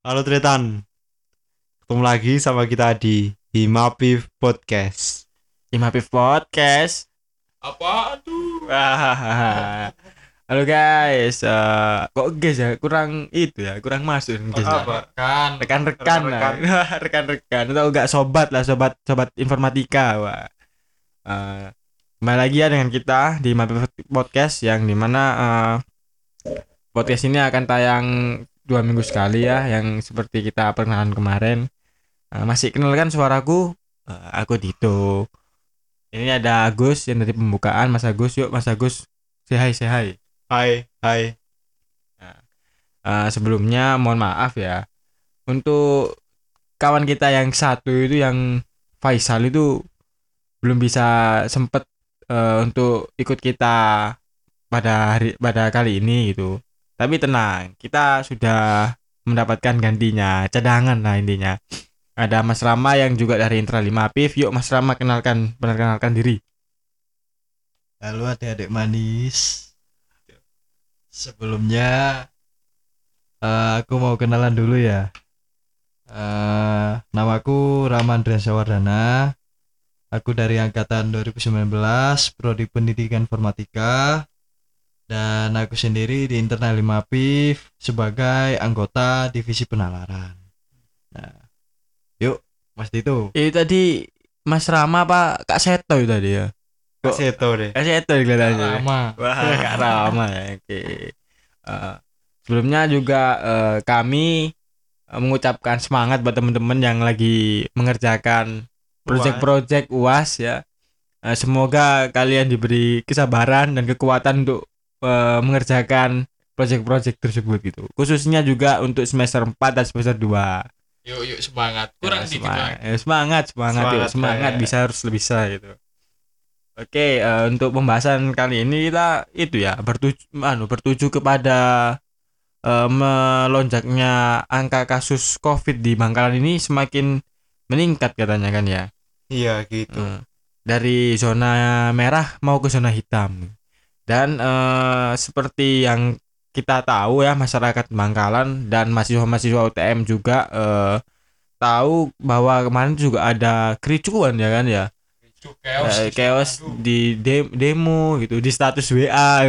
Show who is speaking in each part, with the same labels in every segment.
Speaker 1: Halo Tretan. Ketemu lagi sama kita di Himapif Podcast.
Speaker 2: Imapif Podcast.
Speaker 3: Apa tuh?
Speaker 2: Halo guys, Eh, kok guys ya kurang itu ya, kurang masuk guys. ya.
Speaker 1: Apa?
Speaker 3: Kan.
Speaker 2: Rekan-rekan lah. rekan-rekan atau enggak sobat lah, sobat sobat informatika. Wah. Eh, kembali lagi ya dengan kita di Imapif Podcast yang di mana eh, podcast ini akan tayang dua minggu sekali ya, yang seperti kita perkenalan kemarin. Eh, masih kenal kan suaraku? Eh, aku Dito. Ini ada Agus yang dari pembukaan Mas Agus. Yuk Mas Agus, say hi, say hi.
Speaker 1: Hai, hai.
Speaker 2: Eh, sebelumnya mohon maaf ya untuk kawan kita yang satu itu yang Faisal itu belum bisa sempet eh, untuk ikut kita pada hari pada kali ini gitu. Tapi tenang, kita sudah mendapatkan gantinya, cadangan lah intinya. Ada Mas Rama yang juga dari Intra 5 Pif. Yuk Mas Rama kenalkan perkenalkan diri.
Speaker 4: Halo adik-adik manis. Sebelumnya eh, aku mau kenalan dulu ya. Eh, namaku Ramandra Sawardana. Aku dari angkatan 2019 Prodi Pendidikan Informatika dan aku sendiri di internal 5 PIF sebagai anggota divisi penalaran. Nah, yuk Mas Dito.
Speaker 2: Itu tadi Mas Rama apa Kak Seto itu tadi ya?
Speaker 1: Kasih tau deh.
Speaker 2: Kak Seto kelihatannya.
Speaker 3: Lama.
Speaker 2: Wah, Kak Rama ya. Oke. Eh, sebelumnya juga eh, kami eh, mengucapkan semangat buat teman-teman yang lagi mengerjakan proyek-proyek UAS ya. Eh, semoga kalian diberi kesabaran dan kekuatan untuk eh, mengerjakan proyek-proyek tersebut gitu. Khususnya juga untuk semester 4 dan semester 2.
Speaker 3: Yuk yuk semangat. Kurang
Speaker 2: Ya, semangat, ya, semangat, semangat, yuk,
Speaker 1: Semangat,
Speaker 2: semangat
Speaker 1: ya.
Speaker 2: bisa harus bisa gitu. Oke, eh, untuk pembahasan kali ini kita itu ya bertuju, anu, bertuju kepada eh, melonjaknya angka kasus COVID di Bangkalan ini semakin meningkat katanya kan ya.
Speaker 1: Iya gitu.
Speaker 2: Eh, dari zona merah mau ke zona hitam. Dan eh, seperti yang kita tahu ya masyarakat Bangkalan dan mahasiswa-mahasiswa UTM juga eh, tahu bahwa kemarin juga ada kericuan ya kan ya.
Speaker 3: Cuk, chaos.
Speaker 2: Eh, chaos di de- demo gitu di status WA.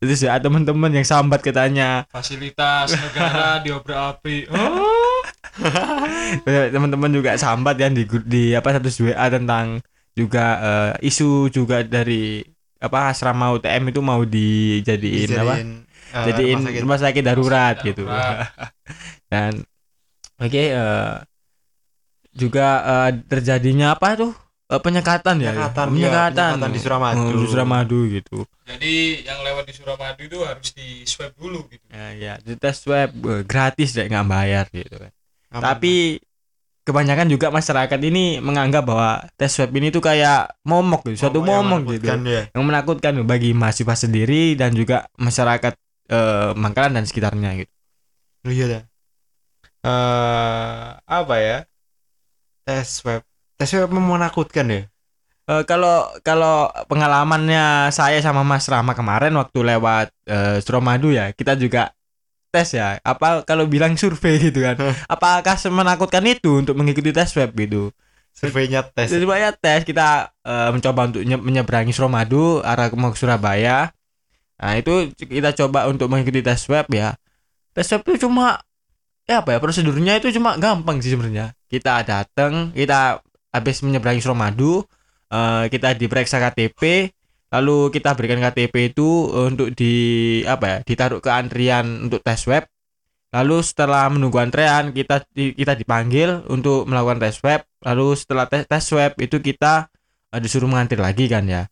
Speaker 2: Itu sih teman-teman yang sambat katanya
Speaker 3: Fasilitas negara diobrak api. Oh.
Speaker 2: Teman-teman juga sambat ya di di apa status WA tentang juga eh, isu juga dari apa asrama UTM itu mau dijadiin apa
Speaker 1: eh,
Speaker 2: jadiin
Speaker 1: rumah sakit.
Speaker 2: rumah sakit darurat
Speaker 3: sakit
Speaker 2: gitu
Speaker 3: darurat.
Speaker 2: dan oke eh, juga eh, terjadinya apa tuh Eh, penyekatan ya
Speaker 1: Penyekatan, iya,
Speaker 2: penyekatan,
Speaker 1: penyekatan di Suramadu.
Speaker 2: Oh, di Suramadu gitu
Speaker 3: Jadi yang lewat di Suramadu itu harus di swab dulu gitu.
Speaker 2: ya, ya di tes swab eh, gratis deh nggak bayar gitu kan
Speaker 1: Aman.
Speaker 2: tapi kebanyakan juga masyarakat ini menganggap bahwa tes swab ini tuh kayak momok gitu, suatu
Speaker 1: Momok yang
Speaker 2: momok gitu
Speaker 1: menakutkan ya.
Speaker 2: yang menakutkan bagi mahasiswa sendiri dan juga masyarakat eh, Mangkalan dan sekitarnya gitu.
Speaker 1: Oh, iya dah. Eh, apa ya? Tes web. Tes web menakutkan ya.
Speaker 2: Eh, kalau kalau pengalamannya saya sama Mas Rama kemarin waktu lewat eh, Suramadu ya, kita juga tes ya. Apa kalau bilang survei gitu kan? Apakah menakutkan itu untuk mengikuti tes web gitu?
Speaker 1: Surveinya tes.
Speaker 2: Jadi banyak tes kita eh, mencoba untuk nye- menyeberangi Suramadu arah ke mau ke Surabaya. Nah, itu kita coba untuk mengikuti tes web ya. Tes web itu cuma ya apa ya prosedurnya itu cuma gampang sih sebenarnya. Kita datang, kita habis menyeberangi Suramadu, eh, kita diperiksa KTP, lalu kita berikan KTP itu untuk di apa ya, ditaruh ke antrian untuk tes web. Lalu setelah menunggu antrean kita kita dipanggil untuk melakukan tes web. Lalu setelah tes tes web itu kita eh, disuruh mengantri lagi kan ya.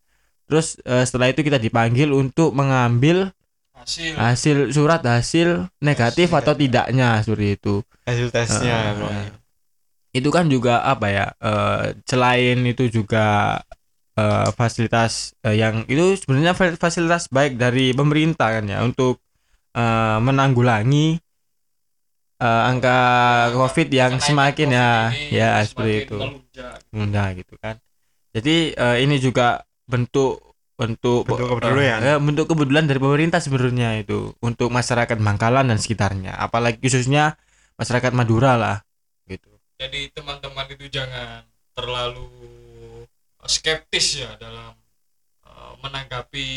Speaker 2: Terus eh, setelah itu kita dipanggil untuk mengambil
Speaker 3: Hasil.
Speaker 2: hasil surat hasil negatif
Speaker 3: Hasil
Speaker 2: atau
Speaker 3: negatif.
Speaker 2: tidaknya seperti itu.
Speaker 1: Hasil tesnya.
Speaker 2: Eh,
Speaker 1: pokoknya.
Speaker 2: itu kan juga apa ya eh, selain itu juga eh, fasilitas eh, yang itu sebenarnya fa- fasilitas baik dari pemerintah kan ya untuk eh, menanggulangi eh, angka covid yang semakin ya
Speaker 3: ini
Speaker 2: ya
Speaker 3: semakin
Speaker 2: seperti itu. mudah gitu kan. Jadi eh, ini juga bentuk bentuk
Speaker 1: Bentuk kepedulian.
Speaker 2: eh, bentuk kepedulian dari pemerintah sebenarnya itu untuk masyarakat Bangkalan dan sekitarnya. Apalagi khususnya masyarakat Madura lah gitu.
Speaker 3: Jadi teman-teman itu jangan terlalu skeptis ya dalam eh, menanggapi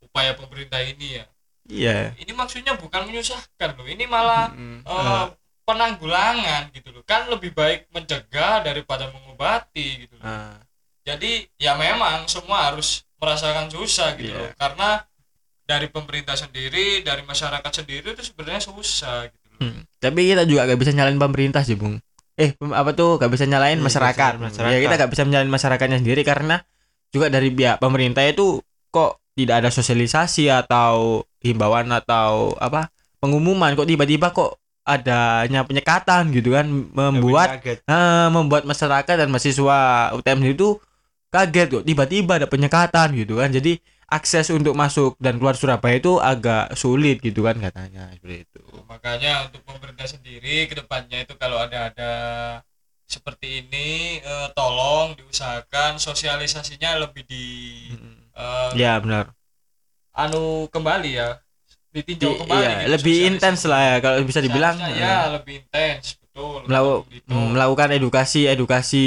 Speaker 3: upaya pemerintah ini ya
Speaker 2: iya
Speaker 3: ini maksudnya bukan menyusahkan loh ini malah
Speaker 2: Mm.
Speaker 3: eh, penanggulangan gitu loh kan lebih baik mencegah daripada mengobati gitu loh
Speaker 2: Ah,
Speaker 3: jadi ya memang semua harus merasakan susah gitu
Speaker 2: Iya.
Speaker 3: loh karena dari pemerintah sendiri dari masyarakat sendiri itu sebenarnya susah gitu loh
Speaker 2: Hmm. Tapi kita juga gak bisa nyalain pemerintah sih, Bung. Eh, apa tuh gak bisa nyalain
Speaker 1: Hmm,
Speaker 2: masyarakat.
Speaker 1: nyalain
Speaker 2: Ya kita
Speaker 1: masyarakat.
Speaker 2: gak bisa nyalain masyarakatnya sendiri karena juga dari pihak pemerintah itu kok tidak ada sosialisasi atau himbauan atau apa pengumuman kok tiba-tiba kok adanya penyekatan gitu kan membuat eh, membuat masyarakat dan mahasiswa UTM itu kaget kok tiba-tiba ada penyekatan gitu kan jadi akses untuk masuk dan keluar Surabaya itu agak sulit gitu kan katanya seperti itu.
Speaker 3: Makanya untuk pemerintah sendiri ke depannya itu kalau ada ada seperti ini eh, tolong diusahakan sosialisasinya lebih di eh,
Speaker 2: ya benar.
Speaker 3: anu kembali ya. Ditinjau
Speaker 2: Di-
Speaker 3: kembali
Speaker 2: iya,
Speaker 3: gitu
Speaker 2: lebih intens lah ya kalau bisa dibilang eh,
Speaker 3: ya. lebih intens betul
Speaker 2: melaku-
Speaker 3: gitu.
Speaker 2: mm, melakukan edukasi edukasi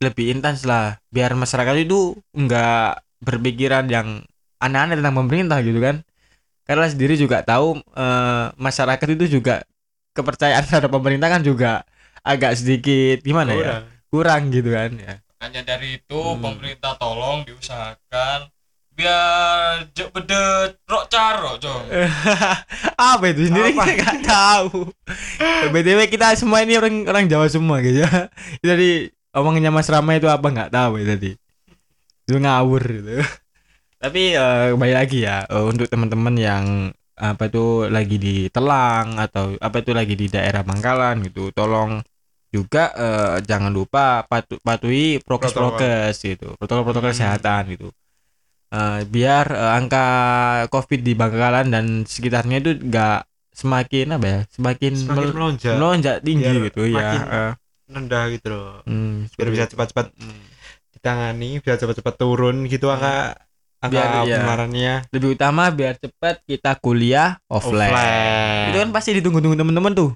Speaker 2: lebih intens lah biar masyarakat itu enggak berpikiran yang aneh-aneh tentang pemerintah gitu kan. Karena sendiri juga tahu eh, masyarakat itu juga kepercayaan terhadap pemerintah kan juga agak sedikit gimana ya
Speaker 1: Kurang.
Speaker 2: kurang gitu kan ya.
Speaker 3: Makanya dari itu
Speaker 2: Hmm.
Speaker 3: pemerintah tolong diusahakan biar jek bedet rok caro cong
Speaker 2: apa itu sendiri?
Speaker 1: Apa?
Speaker 2: kita nggak tahu. Btw kita semua ini orang orang Jawa semua gitu ya. Jadi omongannya Mas Rama itu apa? Nggak tahu ya tadi itu ngawur gitu. Tapi eh, kembali lagi ya eh, untuk teman-teman yang apa itu lagi di Telang atau apa itu lagi di daerah Bangkalan gitu tolong juga eh, jangan lupa patu patuhi prokes prokes gitu protokol-protokol
Speaker 1: Hmm.
Speaker 2: kesehatan gitu. Eh, biar eh, angka covid di Bangkalan dan sekitarnya itu enggak semakin apa ya semakin,
Speaker 1: Semakin
Speaker 2: mel-
Speaker 1: melonjak,
Speaker 2: melonjak tinggi
Speaker 1: Biar
Speaker 2: gitu ya Eh,
Speaker 1: rendah gitu loh.
Speaker 2: hmm,
Speaker 1: Biar bisa cepat-cepat ditangani, biar cepat-cepat turun gitu angka angka
Speaker 2: Biar, iya.
Speaker 1: penularannya
Speaker 2: lebih utama biar cepat kita kuliah offline,
Speaker 1: offline.
Speaker 2: itu kan pasti ditunggu-tunggu teman-teman tuh.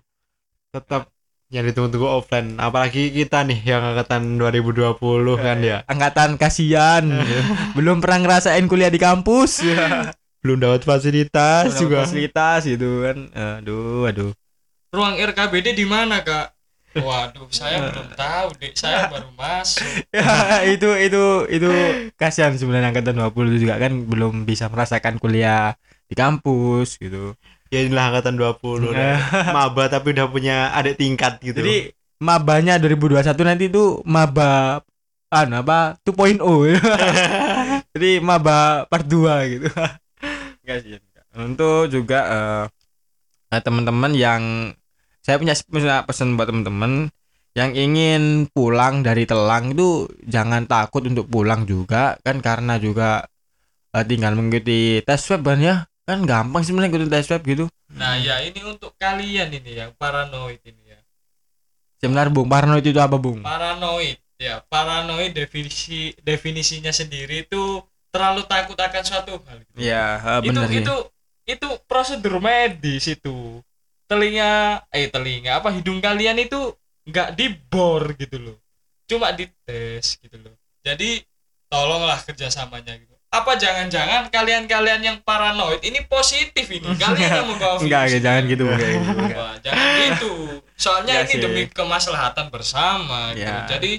Speaker 1: Tetap yang ditunggu-tunggu offline. Apalagi kita nih yang angkatan 2020 kan ya.
Speaker 2: Angkatan kasihan. Belum pernah ngerasain kuliah di kampus.
Speaker 1: Belum dapat fasilitas
Speaker 2: Belum
Speaker 1: juga.
Speaker 2: fasilitas gitu kan. Aduh aduh.
Speaker 3: Ruang RKBD di mana kak waduh saya belum tahu dek saya baru masuk.
Speaker 2: Ya itu itu itu kasihan sebenarnya angkatan 20 itu juga kan belum bisa merasakan kuliah di kampus gitu.
Speaker 1: Ya inilah angkatan 20 deh. maba tapi udah punya adik tingkat gitu.
Speaker 2: Jadi mabanya 2021 nanti itu maba anu apa 2.0 jadi maba part 2 gitu. Enggak sih enggak. untuk juga eh, eh, teman-teman yang saya punya punya pesan buat teman-teman yang ingin pulang dari Telang itu jangan takut untuk pulang juga kan karena juga eh, tinggal mengikuti tes swab kan ya. Kan gampang sih ikutin tes swab gitu.
Speaker 3: Nah ya ini untuk kalian ini yang paranoid ini ya.
Speaker 2: Sebenarnya bung. Paranoid itu apa bung?
Speaker 3: Paranoid. Ya paranoid definisi definisinya sendiri itu terlalu takut akan suatu hal gitu.
Speaker 2: ya eh,
Speaker 3: itu
Speaker 2: bener ya.
Speaker 3: itu itu prosedur medis itu telinga eh telinga apa hidung kalian itu nggak dibor gitu loh cuma dites gitu loh jadi tolonglah kerjasamanya gitu apa jangan-jangan kalian-kalian yang paranoid ini positif ini kalian yang membawa virus
Speaker 2: enggak enggak, jangan gitu gitu, enggak.
Speaker 3: Wah, jangan gitu soalnya
Speaker 2: Iya
Speaker 3: ini
Speaker 2: sih.
Speaker 3: demi kemaslahatan bersama gitu.
Speaker 2: Ya.
Speaker 3: jadi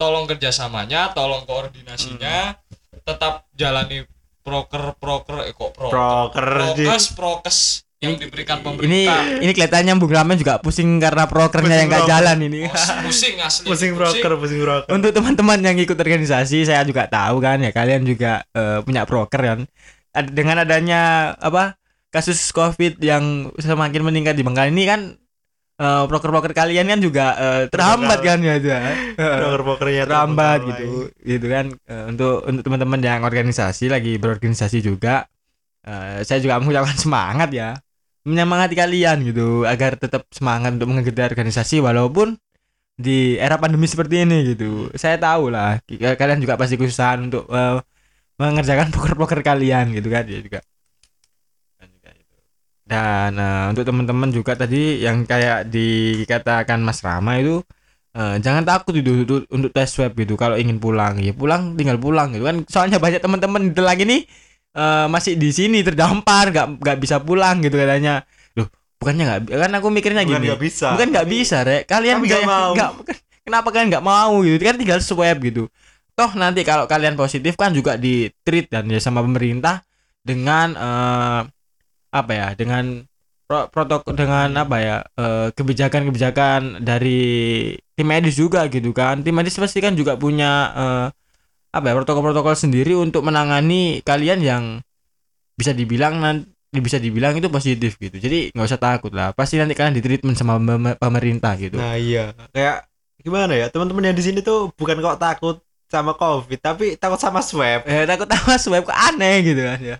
Speaker 3: tolong kerjasamanya tolong koordinasinya
Speaker 2: Hmm.
Speaker 3: tetap jalani proker proker eh kok proker prokes prokes yang
Speaker 2: Ini-
Speaker 3: diberikan
Speaker 2: ini
Speaker 3: pemerintah.
Speaker 2: ini kelihatannya Bung Ramen juga pusing karena prokernya
Speaker 1: Pusing
Speaker 2: yang gak
Speaker 1: proker.
Speaker 2: jalan ini.
Speaker 3: Oh, pusing asli.
Speaker 1: Pusing proker pusing. proker
Speaker 2: untuk teman-teman yang ikut organisasi saya juga tahu kan ya kalian juga eh, punya proker kan. Ad- dengan adanya apa kasus covid yang semakin meningkat di Bangka ini kan eh, proker-proker kalian kan juga eh, terhambat kan ya itu ya.
Speaker 1: proker prokernya
Speaker 2: terhambat gitu gitu kan. Eh, untuk untuk teman-teman yang organisasi lagi berorganisasi juga eh, saya juga mengucapkan semangat ya menyemangati kalian gitu agar tetap semangat untuk mengikuti organisasi walaupun di era pandemi seperti ini gitu. Saya tahu lah kalian juga pasti kesusahan untuk eh, mengerjakan poker-poker kalian gitu kan dia juga. Dan eh, untuk teman-teman juga tadi yang kayak dikatakan Mas Rama itu eh, jangan takut itu untuk, untuk tes swab gitu kalau ingin pulang ya pulang tinggal pulang gitu kan. Soalnya banyak teman-teman di Telang ini eh, masih di sini terdampar nggak nggak bisa pulang gitu katanya. Loh bukannya nggak kan aku mikirnya
Speaker 1: bukan
Speaker 2: gini
Speaker 1: nggak bisa.
Speaker 2: bukan nggak bisa rek. Kalian nggak
Speaker 1: nggak mau.
Speaker 2: kenapa kalian nggak mau gitu? Kan tinggal swab gitu. Toh nanti kalau kalian positif kan juga di treat dan ya sama pemerintah dengan eh, apa ya dengan pro- protokol dengan apa ya eh, kebijakan-kebijakan dari tim medis juga gitu kan. Tim medis pasti kan juga punya eh, apa ya protokol-protokol sendiri untuk menangani kalian yang bisa dibilang nanti bisa dibilang itu positif gitu jadi nggak usah takut lah pasti nanti kalian di treatment sama pem- pemerintah gitu
Speaker 1: Nah iya, kayak gimana ya teman-teman yang di sini tuh bukan kok takut sama covid, tapi takut sama swab.
Speaker 2: eh takut sama swab kok aneh gitu kan ya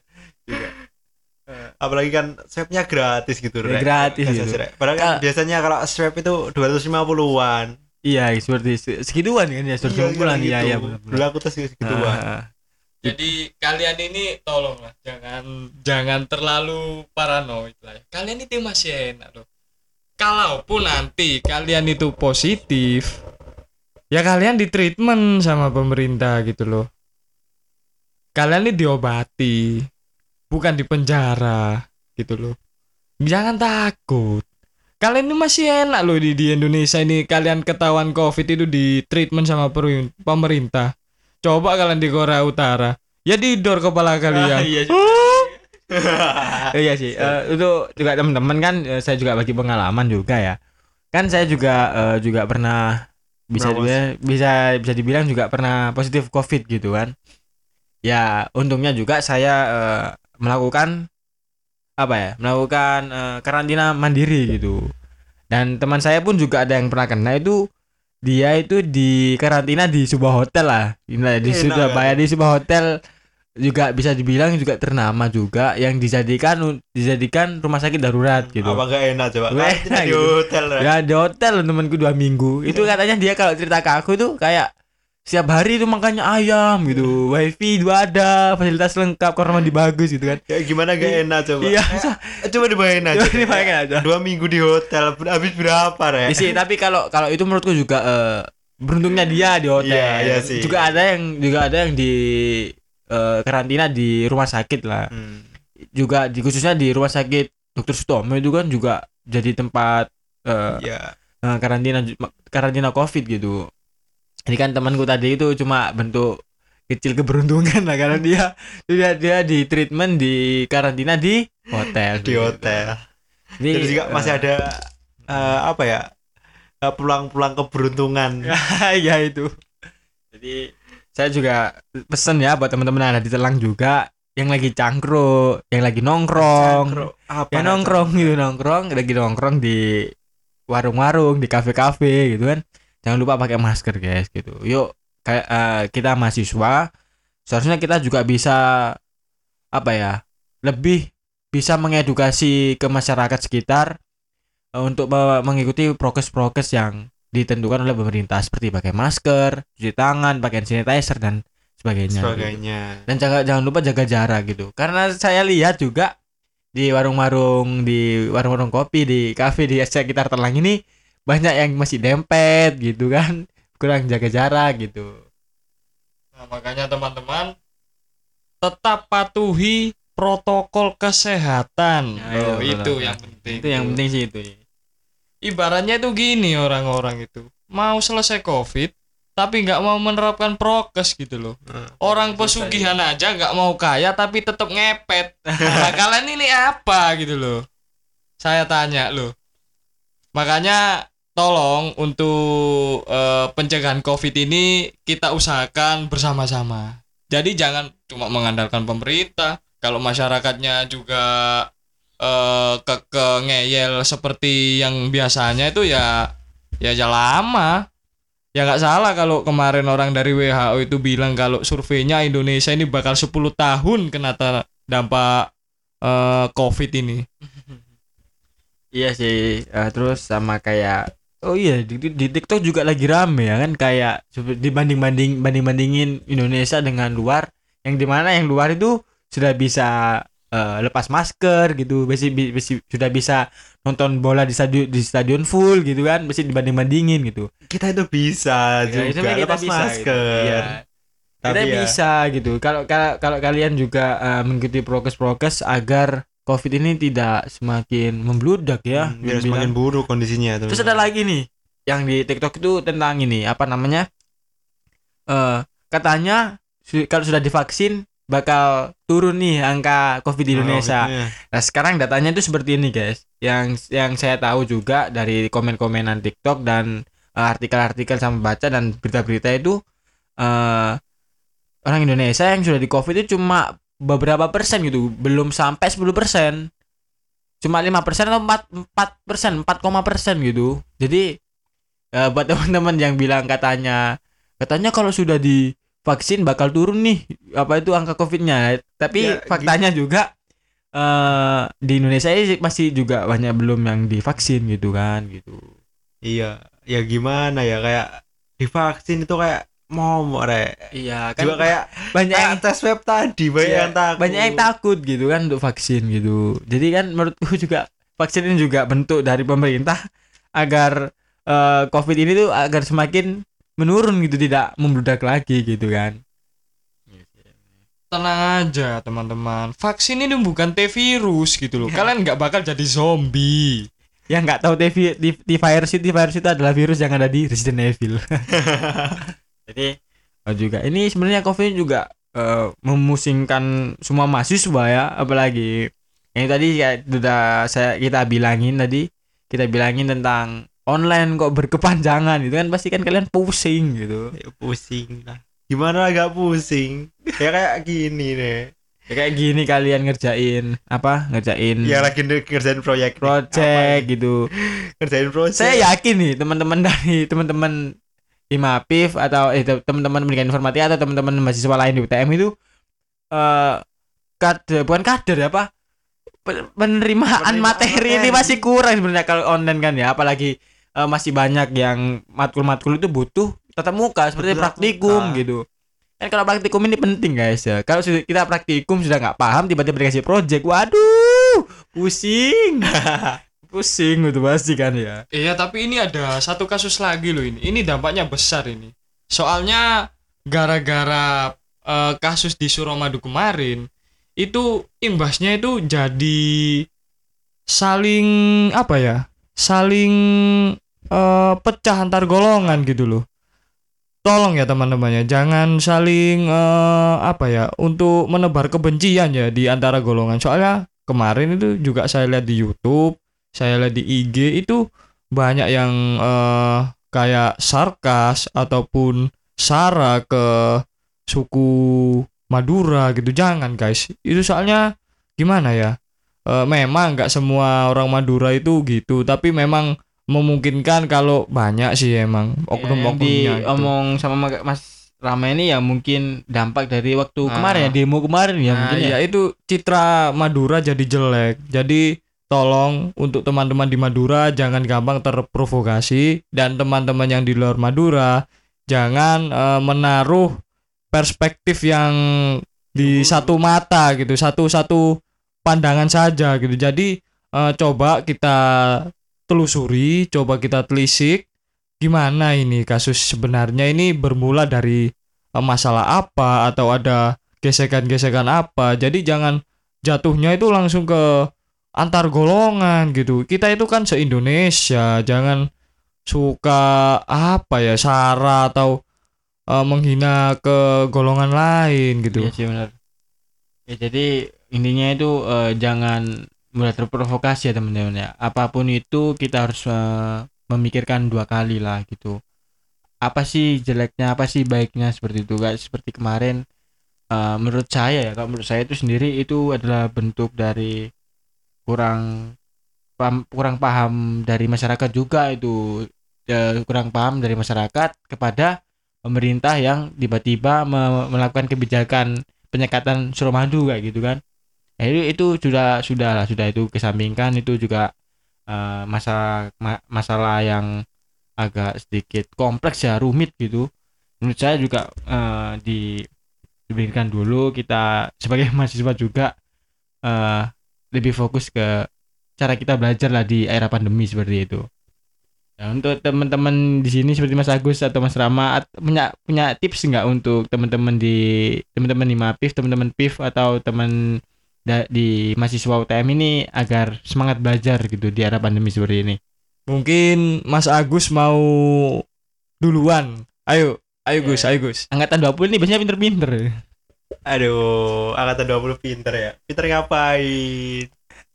Speaker 1: Apalagi kan swabnya gratis gitu,
Speaker 2: Ya,
Speaker 1: Rek.
Speaker 2: gratis gitu.
Speaker 1: Rek. Padahal kan biasanya kalau swab itu 250-an.
Speaker 2: Iya seperti se- segituan kan ya seperti bulan
Speaker 1: gitu.
Speaker 2: iya iya
Speaker 1: Dulu
Speaker 2: benar
Speaker 1: aku tes segituan.
Speaker 2: Ah,
Speaker 3: Jadi kalian ini tolonglah jangan jangan terlalu paranoid lah. ya. Kalian itu masih enak loh. Kalaupun nanti kalian itu positif, ya kalian di treatment sama pemerintah gitu loh. Kalian ini diobati, bukan di penjara gitu loh. Jangan takut. Kalian ini masih enak loh di, di Indonesia ini. Kalian ketahuan covid itu di treatment sama pemerintah. Coba kalian di Korea Utara, ya didor kepala kalian.
Speaker 2: iya sih. iya sih. Eh, itu juga teman-teman kan eh, saya juga bagi pengalaman juga ya. Kan saya juga eh, juga pernah bisa dibilang, bisa bisa dibilang juga pernah positif covid gitu kan. Ya untungnya juga saya eh, melakukan apa ya melakukan eh, karantina mandiri gitu. Dan teman saya pun juga ada yang pernah kena itu dia itu di karantina di sebuah hotel lah. Nah, di
Speaker 1: Enak
Speaker 2: Surabaya di sebuah hotel juga bisa dibilang juga ternama juga yang dijadikan dijadikan rumah sakit darurat gitu.
Speaker 1: Apa enggak enak coba? Kan
Speaker 2: enak
Speaker 1: di
Speaker 2: gitu.
Speaker 1: hotel,
Speaker 2: ya di hotel temanku dua minggu. Itu katanya dia kalau cerita ke aku tuh kayak setiap hari itu makannya ayam gitu wifi juga ada fasilitas lengkap kamar mandi bagus gitu kan
Speaker 1: Kayak gimana gak enak coba?
Speaker 2: iya
Speaker 1: Eh, Coba dibayangin aja.
Speaker 2: Coba dibayangin aja.
Speaker 1: Dua minggu di hotel, habis berapa?
Speaker 2: Ya sih, tapi kalau kalau itu menurutku juga eh, beruntungnya dia di hotel.
Speaker 1: Iya, iya sih.
Speaker 2: Juga ada yang juga ada yang di eh, karantina di rumah sakit lah.
Speaker 1: Hmm.
Speaker 2: Juga di khususnya di rumah sakit Dr. Sutomo itu kan juga jadi tempat eh,
Speaker 1: Iya.
Speaker 2: eh, karantina karantina Covid gitu. Ini kan temanku tadi itu cuma bentuk kecil keberuntungan lah karena dia dia dia di treatment di karantina di hotel
Speaker 1: Di hotel.
Speaker 2: Jadi,
Speaker 1: Jadi juga masih
Speaker 2: eh,
Speaker 1: ada eh, apa ya? eh, pulang-pulang keberuntungan.
Speaker 2: ya itu jadi saya juga pesen ya buat teman-teman ada di Telang juga yang lagi cangkruk yang lagi nongkrong
Speaker 1: Cangkruk. Apa?
Speaker 2: yang nongkrong gitu nongkrong lagi nongkrong di warung-warung di kafe-kafe gitu kan jangan lupa pakai masker guys gitu yuk kayak eh, kita mahasiswa seharusnya kita juga bisa apa ya lebih bisa mengedukasi ke masyarakat sekitar eh, untuk me- mengikuti prokes-prokes yang ditentukan oleh pemerintah seperti pakai masker, cuci tangan, pakai sanitizer dan sebagainya. gitu.
Speaker 1: sebagainya.
Speaker 2: Dan jangan jangan lupa jaga jarak gitu. Karena saya lihat juga di warung-warung, di warung-warung kopi, di kafe di sekitar Telang ini banyak yang masih dempet gitu kan, kurang jaga jarak gitu.
Speaker 3: Nah, makanya teman-teman tetap patuhi protokol kesehatan.
Speaker 2: Ya,
Speaker 3: Loh,
Speaker 2: iya,
Speaker 3: itu yang penting.
Speaker 2: Itu yang penting sih itu.
Speaker 3: Ibaratnya itu gini orang-orang itu. Mau selesai Covid tapi nggak mau menerapkan prokes gitu loh.
Speaker 1: Nah,
Speaker 3: Orang pesugihan aja nggak mau kaya tapi tetap ngepet. Nah, kalian ini apa gitu loh. Saya tanya loh. Makanya tolong untuk eh, pencegahan Covid ini kita usahakan bersama-sama. Jadi jangan cuma mengandalkan pemerintah. Kalau masyarakatnya juga eh ke, ke ngeyel seperti yang biasanya itu ya ya ya lama. Ya nggak salah kalau kemarin orang dari WHO itu bilang kalau surveinya Indonesia ini bakal 10 tahun kena dampak eh, Covid ini.
Speaker 2: Iya sih. eh, terus sama kayak Oh iya di, di- di TikTok juga lagi rame ya kan kayak dibanding banding banding bandingin Indonesia dengan luar yang di mana yang luar itu sudah bisa eh, lepas masker gitu besi, bi- besi- sudah bisa nonton bola di stadion di stadion full gitu kan mesti dibanding bandingin gitu.
Speaker 1: Kita itu bisa
Speaker 2: Ya,
Speaker 1: juga
Speaker 2: kita
Speaker 1: lepas
Speaker 2: bisa,
Speaker 1: masker.
Speaker 2: Gitu. Kita
Speaker 1: Tapi ya-
Speaker 2: bisa gitu. Kalau kalau kalau kalian juga eh, mengikuti prokes-prokes agar covid ini tidak semakin membludak ya
Speaker 1: Hmm, biar
Speaker 2: dibilang.
Speaker 1: semakin buruk kondisinya
Speaker 2: terus ada lagi nih yang di TikTok itu tentang ini apa namanya eh katanya kalau sudah divaksin bakal turun nih angka covid di Indonesia Nah sekarang datanya itu seperti ini guys. Yang yang saya tahu juga dari komen-komenan TikTok dan eh, artikel-artikel sama baca dan berita-berita itu eh orang Indonesia yang sudah di COVID itu cuma beberapa persen gitu, belum sampai 10 persen. Cuma lima persen atau empat empat persen, empat koma persen gitu. Jadi eh, buat teman-teman yang bilang katanya katanya kalau sudah divaksin bakal turun nih apa itu angka covidnya tapi
Speaker 1: Ya,
Speaker 2: faktanya juga eh di Indonesia ini masih juga banyak belum yang divaksin gitu kan gitu
Speaker 1: iya ya gimana ya kayak divaksin itu kayak mau re
Speaker 2: iya
Speaker 1: juga kayak
Speaker 2: banyak yang
Speaker 1: tes swab tadi banyak
Speaker 2: Iya,
Speaker 1: yang takut.
Speaker 2: banyak yang takut gitu kan untuk vaksin gitu. Jadi kan menurutku juga vaksin ini juga bentuk dari pemerintah agar eh, covid ini tuh agar semakin menurun gitu tidak membludak lagi gitu kan.
Speaker 3: Tenang aja teman-teman. Vaksin ini bukan T virus gitu loh. Kalian nggak bakal jadi zombie.
Speaker 2: Yang nggak tahu TV di, di virus itu virus itu adalah virus yang ada di Resident Evil jadi oh juga ini sebenarnya covid juga eh, memusingkan semua mahasiswa ya apalagi yang tadi ya sudah saya kita bilangin tadi kita bilangin tentang online kok berkepanjangan itu kan pasti kan kalian pusing gitu.
Speaker 1: Ya, pusing lah. Gimana agak pusing? Ya kayak gini nih
Speaker 2: ya, kayak gini kalian ngerjain apa ngerjain
Speaker 1: ya lagi ngerjain proyek
Speaker 2: project
Speaker 1: Apa
Speaker 2: gitu.
Speaker 1: Ngerjain project.
Speaker 2: Saya yakin nih teman-teman dari teman-teman IMAPIF atau eh, te- teman-teman pendidikan informatika atau teman-teman mahasiswa lain di UTM itu eh kader bukan kader ya apa Pen- penerimaan
Speaker 1: Penerimaan
Speaker 2: materi ini
Speaker 1: materi.
Speaker 2: masih kurang sebenarnya kalau online kan ya apalagi eh, masih banyak yang matkul-matkul itu butuh tatap muka seperti
Speaker 1: Tatap
Speaker 2: praktikum
Speaker 1: muka.
Speaker 2: gitu kan kalau praktikum ini penting guys ya kalau kita praktikum sudah nggak paham tiba-tiba dikasih project waduh pusing pusing itu pasti kan ya
Speaker 3: Iya tapi ini ada satu kasus lagi loh ini. Ini dampaknya besar ini. Soalnya gara-gara eh, kasus di Suramadu kemarin itu imbasnya itu jadi saling apa ya? Saling eh, pecah antar golongan gitu loh. Tolong ya teman-temannya, jangan saling eh, apa ya untuk menebar kebencian ya di antara golongan. Soalnya kemarin itu juga saya lihat di YouTube saya lihat di IG itu banyak yang eh, kayak sarkas ataupun sara ke suku Madura gitu jangan guys itu soalnya gimana ya Eh, memang nggak semua orang Madura itu gitu tapi memang memungkinkan kalau banyak sih emang oknum-oknumnya gitu.
Speaker 2: omong sama Ma- Mas Rama ini ya mungkin dampak dari waktu
Speaker 3: Ah.
Speaker 2: kemarin ya demo kemarin ya
Speaker 3: Nah,
Speaker 2: mungkin ya.
Speaker 3: ya itu citra Madura jadi jelek. Jadi tolong untuk teman-teman di Madura jangan gampang terprovokasi dan teman-teman yang di luar Madura jangan eh, menaruh perspektif yang di satu mata gitu, satu-satu pandangan saja gitu. Jadi eh, coba kita telusuri, coba kita telisik gimana ini kasus sebenarnya ini bermula dari eh, masalah apa atau ada gesekan-gesekan apa. Jadi jangan jatuhnya itu langsung ke antar golongan gitu. Kita itu kan se-Indonesia, jangan suka apa ya sara atau eh, menghina ke golongan lain gitu.
Speaker 2: Iya sih benar. Ya jadi intinya itu eh, jangan mudah terprovokasi ya teman-teman ya. Apa pun itu kita harus eh, memikirkan dua kali lah gitu. Apa sih jeleknya, apa sih baiknya seperti itu guys. Seperti kemarin eh, menurut saya ya, kalau menurut saya itu sendiri itu adalah bentuk dari kurang paham, kurang paham dari masyarakat juga itu. Eh, kurang paham dari masyarakat kepada pemerintah yang tiba-tiba me- melakukan kebijakan penyekatan Suramadu kayak gitu kan. Ya, itu, sudah sudah lah sudah itu kesampingkan. Itu juga eh, masalah ma- masalah yang agak sedikit kompleks ya rumit gitu. Menurut saya juga eh, di dipikirkan dulu. Kita sebagai mahasiswa juga eh lebih fokus ke cara kita belajar lah di era pandemi seperti itu. Nah, untuk teman-teman di sini seperti Mas Agus atau Mas Rama punya punya tips nggak untuk teman-teman di teman-teman di Mapif, teman-teman PIF atau teman di mahasiswa UTM ini agar semangat belajar gitu di era pandemi seperti ini.
Speaker 3: Mungkin Mas Agus mau duluan. Ayo, ayo Gus, ayo Gus.
Speaker 2: Angkatan 20 ini biasanya pinter-pinter.
Speaker 1: Aduh, angkatan 20 pinter ya. Pinter ngapain?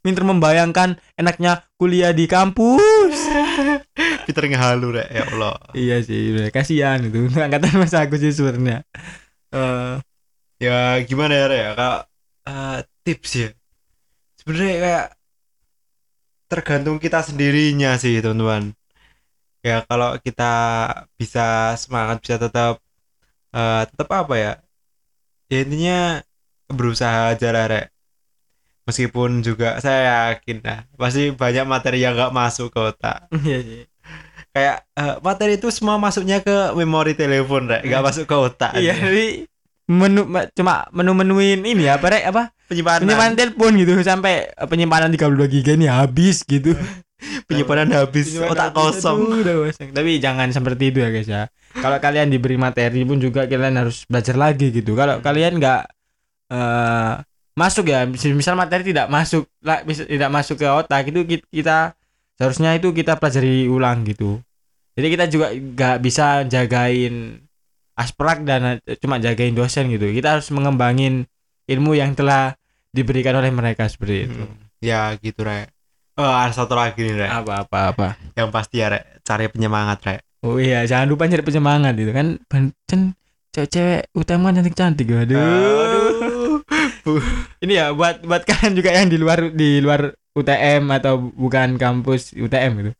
Speaker 2: Pinter membayangkan enaknya kuliah di kampus.
Speaker 1: Pinter ngehalu rek, ya Allah.
Speaker 2: iya sih, udah kasihan itu angkatan Mas Agus sih sebenarnya.
Speaker 1: Eh, ya gimana ya Rek, ya kak Eh, tips ya sebenarnya kayak tergantung kita sendirinya sih teman-teman ya kalau kita bisa semangat bisa tetap eh, tetap apa ya ya intinya berusaha aja lah Rek meskipun juga saya yakin lah pasti banyak materi yang nggak masuk ke otak
Speaker 2: Iya sih.
Speaker 1: kayak eh, materi itu semua masuknya ke memori telepon Rek nggak masuk ke otak
Speaker 2: Iya, jadi menu ma- cuma menu-menuin ini ya, apa Rek? apa?
Speaker 1: penyimpanan
Speaker 2: Penyimpanan telepon gitu sampai eh, penyimpanan 32 giga ini habis gitu.
Speaker 1: Penyimpanan habis
Speaker 2: Penyimpanan
Speaker 1: otak
Speaker 2: habis,
Speaker 1: kosong
Speaker 2: aduh, udah kosong. Tapi jangan seperti itu ya guys ya. Kalau kalian diberi materi pun juga kalian harus belajar lagi gitu. Kalau kalian nggak eh masuk ya, mis- misal materi tidak masuk, lah, tidak masuk ke otak itu ki- kita seharusnya itu kita pelajari ulang gitu. Jadi kita juga nggak bisa jagain asprak dan eh, cuma jagain dosen gitu. Kita harus mengembangin ilmu yang telah diberikan oleh mereka seperti itu.
Speaker 1: Hmm, ya gitu rek oh ada satu lagi nih rek
Speaker 2: Apa apa apa.
Speaker 1: yang pasti ya rek cari penyemangat rek
Speaker 2: Oh iya, jangan lupa nyari penyemangat itu kan. Ban- Kan cewek-cewek utama cantik-cantik. Aduh.
Speaker 1: aduh
Speaker 2: Ini ya buat buat kalian juga yang di luar di luar UTM atau bukan kampus UTM gitu.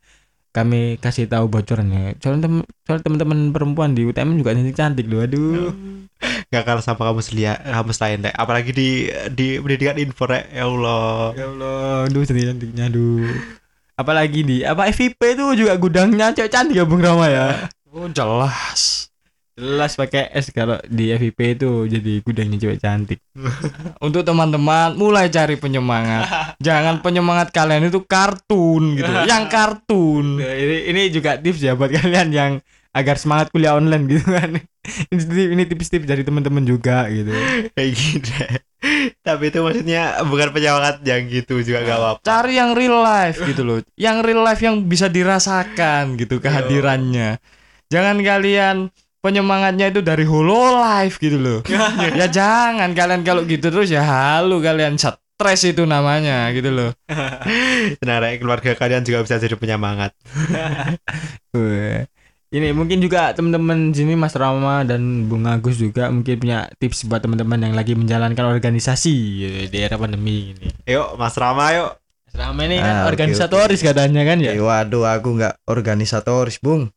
Speaker 2: Kami kasih tahu bocornya. Soalnya tem soal teman-teman perempuan di UTM juga cantik-cantik loh. Aduh.
Speaker 1: nggak kalah sama kampus liat kampus lain rek apalagi di di pendidikan info ya Allah
Speaker 2: Ya Allah, aduh cantik-cantiknya aduh. Apalagi di apa FIP itu juga gudangnya cewek cantik ya Bung Rama ya.
Speaker 3: Oh, jelas.
Speaker 2: Jelas pakai S kalau di FIP itu jadi gudangnya cewek cantik.
Speaker 3: Untuk teman-teman mulai cari penyemangat. Jangan penyemangat kalian itu kartun gitu. Yang kartun.
Speaker 2: Nah, ini ini juga tips ya buat kalian yang agar semangat kuliah online gitu kan. ini tips-tips dari teman-teman juga gitu.
Speaker 1: kayak gitu tapi itu maksudnya bukan penyemangat yang gitu juga gak apa-apa
Speaker 3: Cari yang real life gitu loh. Yang real life yang bisa dirasakan gitu kehadirannya. Jangan kalian penyemangatnya itu dari hololive gitu loh. ya jangan kalian kalau gitu terus ya halu kalian stres itu namanya gitu loh.
Speaker 1: Rek keluarga kalian juga bisa jadi penyemangat.
Speaker 2: Ini mungkin juga teman-teman sini Mas Rama dan Bung Agus juga mungkin punya tips buat teman-teman yang lagi menjalankan organisasi gitu, di era pandemi ini.
Speaker 1: yuk Mas Rama yuk
Speaker 2: Mas Rama ini
Speaker 3: Ah,
Speaker 2: kan
Speaker 3: oke,
Speaker 2: organisatoris katanya kan ya.
Speaker 3: Eh, waduh aku nggak organisatoris bung.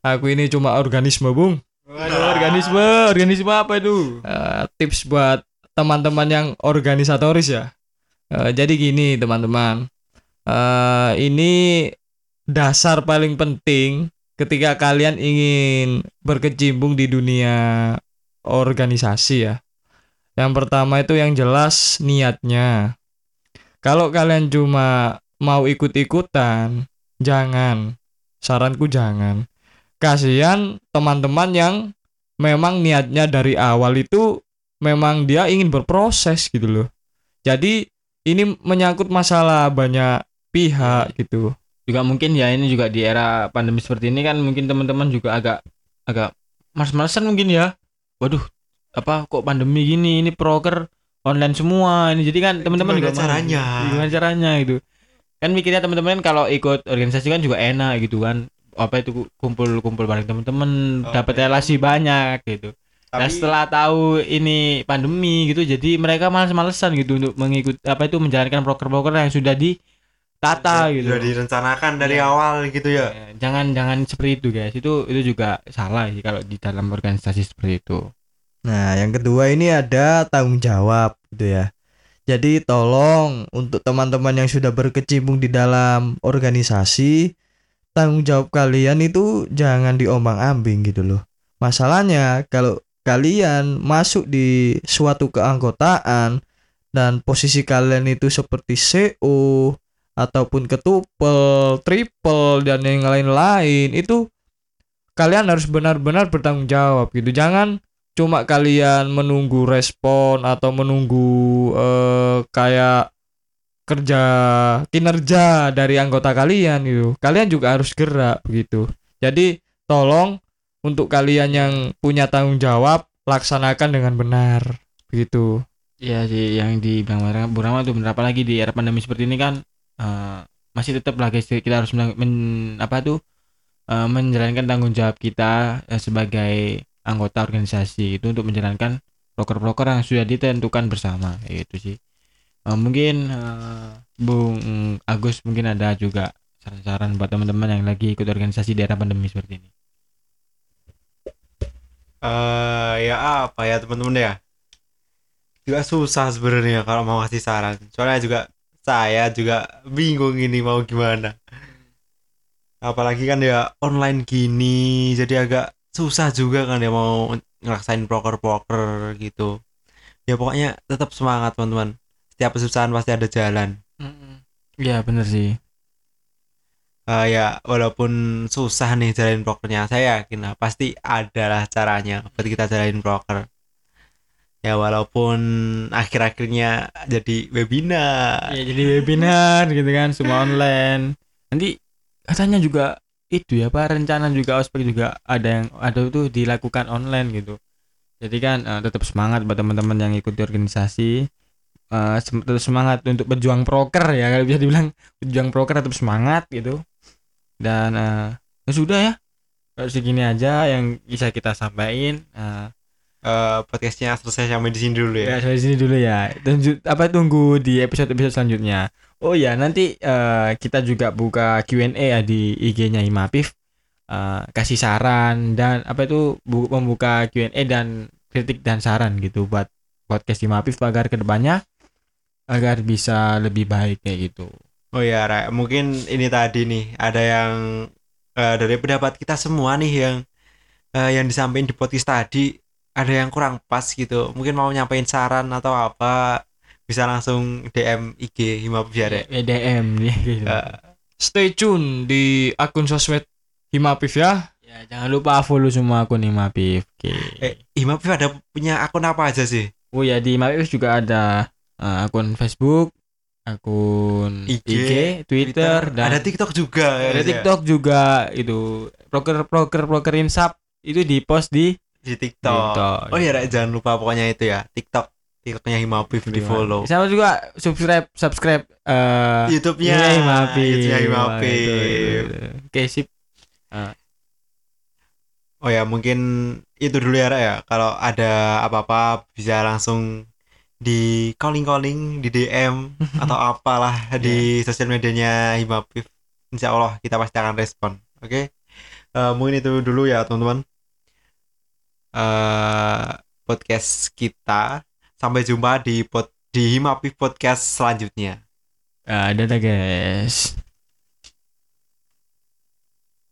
Speaker 3: Aku ini cuma organisme bung.
Speaker 2: Waduh, organisme, organisme apa itu?
Speaker 3: Eh, tips buat teman-teman yang organisatoris ya. Eh, jadi gini teman-teman, Eh ini dasar paling penting ketika kalian ingin berkecimpung di dunia organisasi ya. Yang pertama itu yang jelas niatnya. Kalau kalian cuma mau ikut-ikutan, jangan. Saranku jangan. Kasihan teman-teman yang memang niatnya dari awal itu memang dia ingin berproses gitu loh. Jadi ini menyangkut masalah banyak pihak gitu.
Speaker 2: Juga mungkin ya ini juga di era pandemi seperti ini kan mungkin teman-teman juga agak agak males-malesan mungkin ya. Waduh, apa kok pandemi gini? Ini proker online semua ini. Jadi kan teman-teman
Speaker 1: Gimana
Speaker 2: juga
Speaker 1: caranya?
Speaker 2: Gimana caranya gitu. Kan mikirnya teman-teman kan kalau ikut organisasi kan juga enak gitu kan. Apa itu kumpul-kumpul bareng teman-teman,
Speaker 1: Oh,
Speaker 2: dapat
Speaker 1: iya.
Speaker 2: relasi banyak gitu. Nah
Speaker 1: Tapi-
Speaker 2: setelah tahu ini pandemi gitu, jadi mereka malas-malesan gitu untuk mengikut apa itu menjalankan proker-proker yang sudah ditata
Speaker 1: Sudah-
Speaker 2: gitu.
Speaker 1: sudah direncanakan dari
Speaker 2: Iya.
Speaker 1: awal gitu ya
Speaker 2: Ya, Jangan jangan seperti itu guys. Itu itu juga salah sih kalau di dalam organisasi seperti itu.
Speaker 3: Nah, yang kedua ini ada tanggung jawab gitu ya. Jadi tolong untuk teman-teman yang sudah berkecimpung di dalam organisasi, tanggung jawab kalian itu jangan diombang-ambing gitu loh. Masalahnya kalau kalian masuk di suatu keanggotaan dan posisi kalian itu seperti CO ataupun ketupel, triple dan yang lain-lain itu kalian harus benar-benar bertanggung jawab gitu. Jangan cuma kalian menunggu respon atau menunggu eh, kayak kerja kinerja dari anggota kalian gitu. Kalian juga harus gerak begitu. Jadi tolong untuk kalian yang punya tanggung jawab laksanakan dengan benar begitu.
Speaker 2: Iya sih yang di Bang Rama- Bung Rama tuh bener apalagi di era pandemi seperti ini kan eh, masih tetap lah guys kita harus men, men- apa tuh eh, menjalankan tanggung jawab kita eh, sebagai anggota organisasi itu untuk menjalankan proker-proker yang sudah ditentukan bersama itu sih. Eh, mungkin eh, Bung Agus mungkin ada juga saran-saran buat teman-teman yang lagi ikut organisasi di era pandemi seperti ini.
Speaker 1: eh ya apa ya teman-teman ya? Juga susah sebenarnya kalau mau kasih saran. Soalnya juga saya juga bingung ini mau gimana. Apalagi kan ya online gini jadi agak susah juga kan ya mau ngerasain proker-proker gitu. Ya pokoknya tetap semangat teman-teman setiap kesusahan pasti ada jalan
Speaker 2: Iya bener sih.
Speaker 1: Eh, ya walaupun susah nih jalanin prokernya saya yakin lah pasti adalah caranya buat kita jalanin proker ya walaupun akhir-akhirnya jadi webinar
Speaker 2: Ya jadi webinar gitu kan semua online. Nanti katanya juga itu ya apa rencana juga ospek juga ada yang ada itu dilakukan online gitu. Jadi kan eh, tetap semangat buat teman-teman yang ikut di organisasi. Eh, tetap semangat untuk berjuang proker ya kalau bisa dibilang berjuang proker tetap semangat gitu. Dan eh, ya sudah ya. Segini aja yang bisa kita sampaikan. Eh,
Speaker 1: Eh, podcastnya selesai sampai di sini dulu ya
Speaker 2: Ya, sampai sini dulu ya. Tunjuk apa tunggu di episode-episode selanjutnya. Oh ya, nanti eh, kita juga buka Q&A ya di IG-nya Himapif. Eh, kasih saran dan apa itu bu- membuka Q&A dan kritik dan saran gitu buat podcast Himapif agar ke depannya agar bisa lebih baik kayak gitu.
Speaker 1: oh ya Ra, mungkin ini tadi nih ada yang eh, dari pendapat kita semua nih yang eh, yang disampaikan di podcast tadi ada yang kurang pas gitu mungkin mau nyampein saran atau apa bisa langsung DM IG Himapif ya Rek.
Speaker 2: Ya, DM nih gitu.
Speaker 1: Eh,
Speaker 3: Stay tune di akun sosmed Himapif ya.
Speaker 2: Ya, jangan lupa follow semua akun Himapif. Oke.
Speaker 1: eh Himapif ada punya akun apa aja sih
Speaker 2: Oh ya di Mapif juga ada eh, akun Facebook, akun
Speaker 1: IG,
Speaker 2: IG, Twitter, dan
Speaker 1: ada TikTok juga
Speaker 2: ada
Speaker 1: ya.
Speaker 2: TikTok juga itu broker broker broker insap itu di post di
Speaker 1: di TikTok.
Speaker 2: TikTok.
Speaker 1: Oh iya, Rek, jangan lupa pokoknya itu ya, TikTok. TikToknya Himapif di follow.
Speaker 2: Sama juga subscribe subscribe eh
Speaker 1: YouTube-nya
Speaker 2: Himapif.
Speaker 1: YouTube-nya Himapif.
Speaker 2: itu, itu. Oke sip.
Speaker 1: Oh ya, mungkin itu dulu ya, Rek, ya. Kalau ada apa-apa bisa langsung di calling-calling, di DM atau apalah di sosial medianya Himapif. Insya Allah kita pasti akan respon. Oke. Eh, mungkin itu dulu ya, teman-teman. eh podcast kita. Sampai jumpa di pod di Himapif podcast selanjutnya.
Speaker 2: Dadah guys.